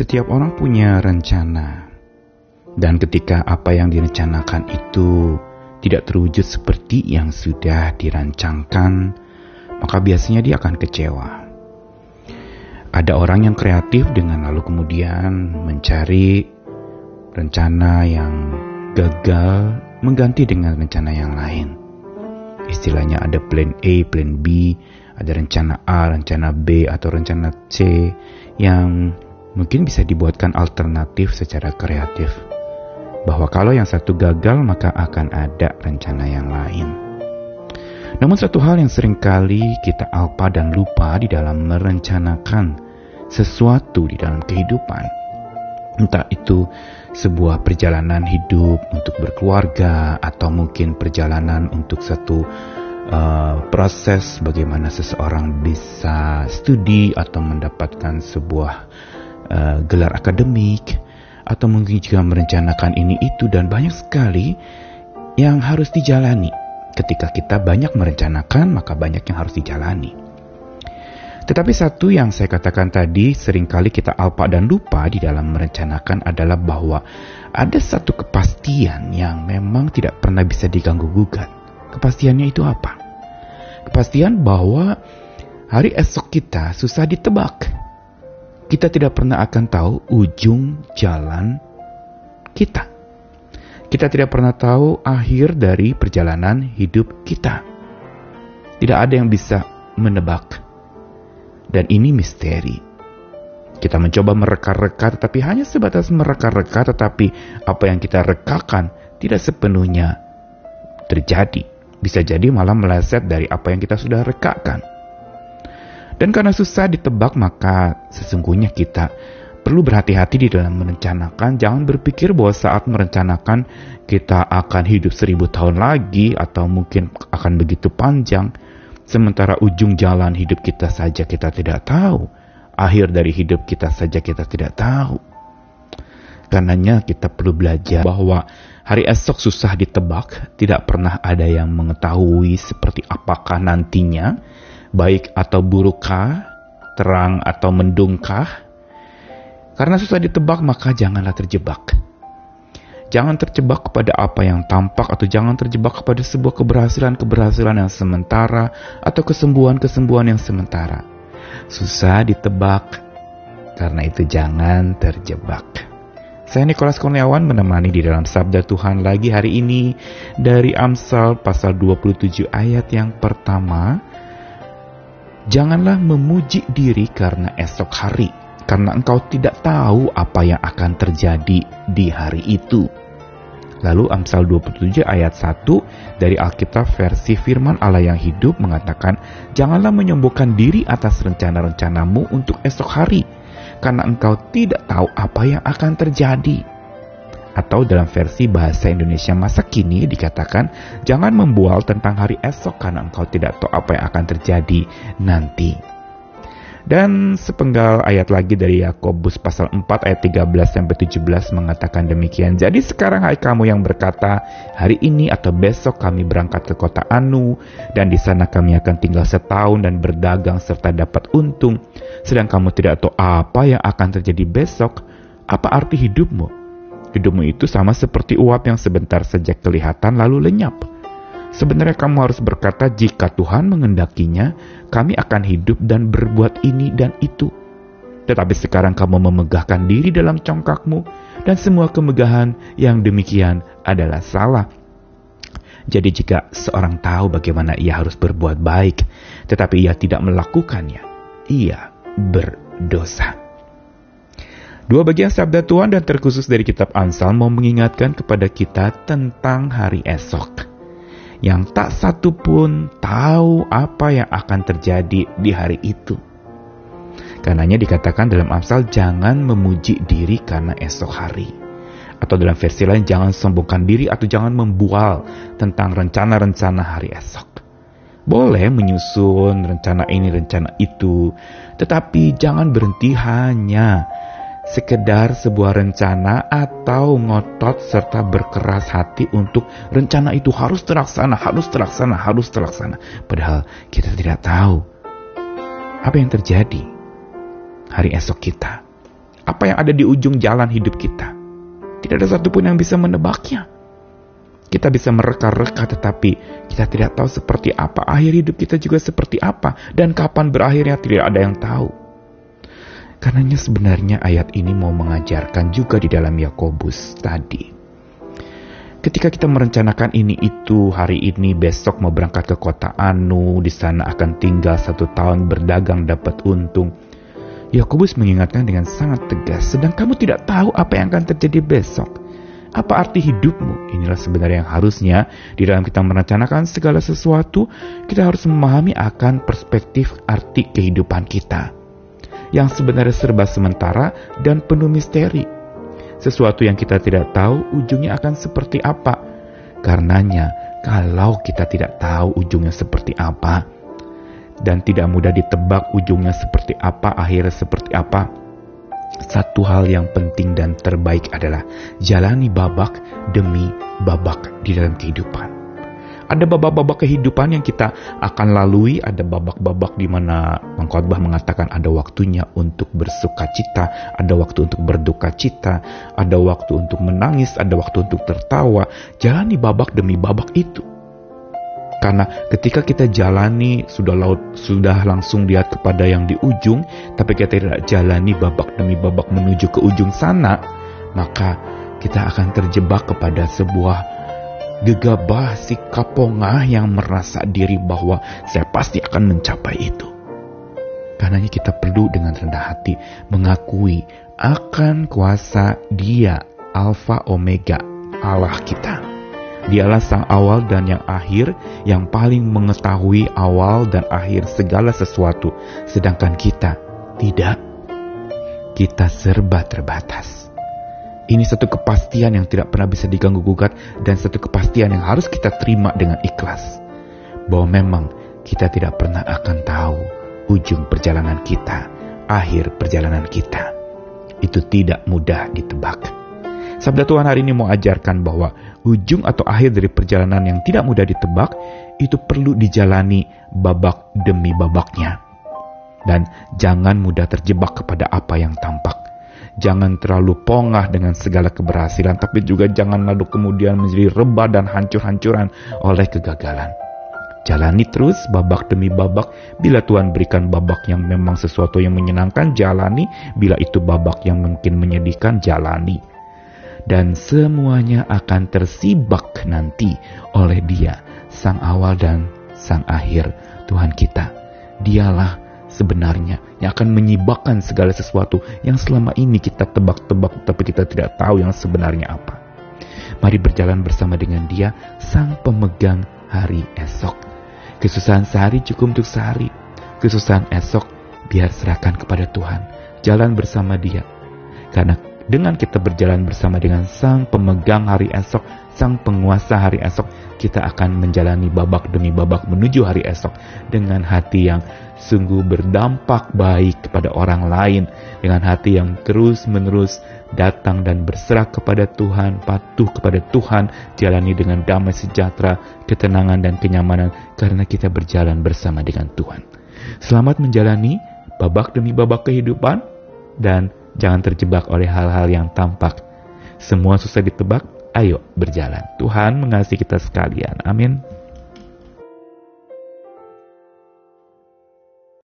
Setiap orang punya rencana, dan ketika apa yang direncanakan itu tidak terwujud seperti yang sudah dirancangkan, maka biasanya dia akan kecewa. Ada orang yang kreatif dengan lalu kemudian mencari rencana yang gagal mengganti dengan rencana yang lain. Istilahnya ada plan A, plan B, ada rencana A, rencana B, atau rencana C yang mungkin bisa dibuatkan alternatif secara kreatif. Bahwa kalau yang satu gagal, maka akan ada rencana yang lain. Namun satu hal yang sering kali kita alpa dan lupa di dalam merencanakan sesuatu di dalam kehidupan. Entah itu sebuah perjalanan hidup untuk berkeluarga atau mungkin perjalanan untuk satu uh, proses bagaimana seseorang bisa studi atau mendapatkan sebuah uh, gelar akademik atau mungkin juga merencanakan ini itu dan banyak sekali yang harus dijalani. Ketika kita banyak merencanakan, maka banyak yang harus dijalani. Tetapi satu yang saya katakan tadi, sering kali kita alpa dan lupa di dalam merencanakan adalah bahwa ada satu kepastian yang memang tidak pernah bisa diganggu gugat. Kepastiannya itu apa? Kepastian bahwa hari esok kita susah ditebak. Kita tidak pernah akan tahu ujung jalan kita. Kita tidak pernah tahu akhir dari perjalanan hidup kita. Tidak ada yang bisa menebak dan ini misteri. Kita mencoba mereka-reka tetapi hanya sebatas mereka-reka tetapi apa yang kita rekakan tidak sepenuhnya terjadi. Bisa jadi malah meleset dari apa yang kita sudah rekakan. Dan karena susah ditebak maka sesungguhnya kita perlu berhati-hati di dalam merencanakan. Jangan berpikir bahwa saat merencanakan kita akan hidup seribu tahun lagi atau mungkin akan begitu panjang. Sementara ujung jalan hidup kita saja kita tidak tahu. Akhir dari hidup kita saja kita tidak tahu. Karenanya kita perlu belajar bahwa hari esok susah ditebak, tidak pernah ada yang mengetahui seperti apakah nantinya, baik atau burukkah, terang atau mendungkah. Karena susah ditebak maka janganlah terjebak. Jangan terjebak kepada apa yang tampak atau jangan terjebak kepada sebuah keberhasilan-keberhasilan yang sementara atau kesembuhan-kesembuhan yang sementara. Susah ditebak, karena itu jangan terjebak. Saya Nikolas Kurniawan menemani di dalam Sabda Tuhan lagi hari ini dari Amsal pasal 27 ayat yang pertama. Janganlah memuji diri karena esok hari, karena engkau tidak tahu apa yang akan terjadi di hari itu. Lalu Amsal 27 ayat 1 dari Alkitab versi firman Allah yang hidup mengatakan, Janganlah menyombongkan diri atas rencana-rencanamu untuk esok hari, karena engkau tidak tahu apa yang akan terjadi. Atau dalam versi bahasa Indonesia masa kini dikatakan, Jangan membual tentang hari esok karena engkau tidak tahu apa yang akan terjadi nanti. Dan sepenggal ayat lagi dari Yakobus pasal 4 ayat 13 sampai 17 mengatakan demikian. Jadi sekarang hai kamu yang berkata, hari ini atau besok kami berangkat ke kota Anu dan di sana kami akan tinggal setahun dan berdagang serta dapat untung. Sedang kamu tidak tahu apa yang akan terjadi besok. Apa arti hidupmu? Hidupmu itu sama seperti uap yang sebentar saja kelihatan lalu lenyap. Sebenarnya kamu harus berkata, "Jika Tuhan mengendakinya, kami akan hidup dan berbuat ini dan itu." Tetapi sekarang kamu memegahkan diri dalam congkakmu, dan semua kemegahan yang demikian adalah salah. Jadi, jika seorang tahu bagaimana ia harus berbuat baik, tetapi ia tidak melakukannya, ia berdosa. Dua bagian sabda Tuhan dan terkhusus dari kitab Ansal mau mengingatkan kepada kita tentang hari esok yang tak satu pun tahu apa yang akan terjadi di hari itu. Karenanya dikatakan dalam Amsal jangan memuji diri karena esok hari. Atau dalam versi lain jangan sombongkan diri atau jangan membual tentang rencana-rencana hari esok. Boleh menyusun rencana ini, rencana itu, tetapi jangan berhenti hanya sekedar sebuah rencana atau ngotot serta berkeras hati untuk rencana itu harus terlaksana, harus terlaksana, harus terlaksana. Padahal kita tidak tahu apa yang terjadi hari esok kita. Apa yang ada di ujung jalan hidup kita? Tidak ada satupun yang bisa menebaknya. Kita bisa mereka-reka tetapi kita tidak tahu seperti apa akhir hidup kita juga seperti apa dan kapan berakhirnya tidak ada yang tahu. Karenanya sebenarnya ayat ini mau mengajarkan juga di dalam Yakobus tadi. Ketika kita merencanakan ini itu hari ini besok mau berangkat ke kota Anu di sana akan tinggal satu tahun berdagang dapat untung. Yakobus mengingatkan dengan sangat tegas, sedang kamu tidak tahu apa yang akan terjadi besok. Apa arti hidupmu? Inilah sebenarnya yang harusnya di dalam kita merencanakan segala sesuatu, kita harus memahami akan perspektif arti kehidupan kita. Yang sebenarnya serba sementara dan penuh misteri. Sesuatu yang kita tidak tahu ujungnya akan seperti apa. Karenanya, kalau kita tidak tahu ujungnya seperti apa, dan tidak mudah ditebak ujungnya seperti apa, akhirnya seperti apa, satu hal yang penting dan terbaik adalah jalani babak demi babak di dalam kehidupan. Ada babak-babak kehidupan yang kita akan lalui, ada babak-babak di mana pengkhotbah mengatakan ada waktunya untuk bersuka cita, ada waktu untuk berduka cita, ada waktu untuk menangis, ada waktu untuk tertawa. Jalani babak demi babak itu. Karena ketika kita jalani sudah laut sudah langsung lihat kepada yang di ujung, tapi kita tidak jalani babak demi babak menuju ke ujung sana, maka kita akan terjebak kepada sebuah gegabah sikap pongah yang merasa diri bahwa saya pasti akan mencapai itu. Karenanya kita perlu dengan rendah hati mengakui akan kuasa Dia Alfa Omega Allah kita Dialah sang awal dan yang akhir yang paling mengetahui awal dan akhir segala sesuatu. Sedangkan kita tidak. Kita serba terbatas. Ini satu kepastian yang tidak pernah bisa diganggu gugat dan satu kepastian yang harus kita terima dengan ikhlas. Bahwa memang kita tidak pernah akan tahu ujung perjalanan kita, akhir perjalanan kita. Itu tidak mudah ditebak. Sabda Tuhan hari ini mau ajarkan bahwa ujung atau akhir dari perjalanan yang tidak mudah ditebak itu perlu dijalani babak demi babaknya. Dan jangan mudah terjebak kepada apa yang tampak. Jangan terlalu pongah dengan segala keberhasilan, tapi juga jangan lalu kemudian menjadi rebah dan hancur-hancuran oleh kegagalan. Jalani terus babak demi babak. Bila Tuhan berikan babak yang memang sesuatu yang menyenangkan, jalani. Bila itu babak yang mungkin menyedihkan, jalani dan semuanya akan tersibak nanti oleh Dia, Sang Awal dan Sang Akhir, Tuhan kita. Dialah sebenarnya yang akan menyibakkan segala sesuatu yang selama ini kita tebak-tebak tapi kita tidak tahu yang sebenarnya apa. Mari berjalan bersama dengan Dia, Sang Pemegang hari esok. Kesusahan sehari cukup untuk sehari. Kesusahan esok biar serahkan kepada Tuhan. Jalan bersama Dia. Karena dengan kita berjalan bersama dengan Sang Pemegang hari esok, Sang Penguasa hari esok, kita akan menjalani babak demi babak menuju hari esok dengan hati yang sungguh berdampak baik kepada orang lain, dengan hati yang terus-menerus datang dan berserah kepada Tuhan, patuh kepada Tuhan, jalani dengan damai sejahtera, ketenangan dan kenyamanan karena kita berjalan bersama dengan Tuhan. Selamat menjalani babak demi babak kehidupan dan Jangan terjebak oleh hal-hal yang tampak. Semua susah ditebak, ayo berjalan. Tuhan mengasihi kita sekalian. Amin.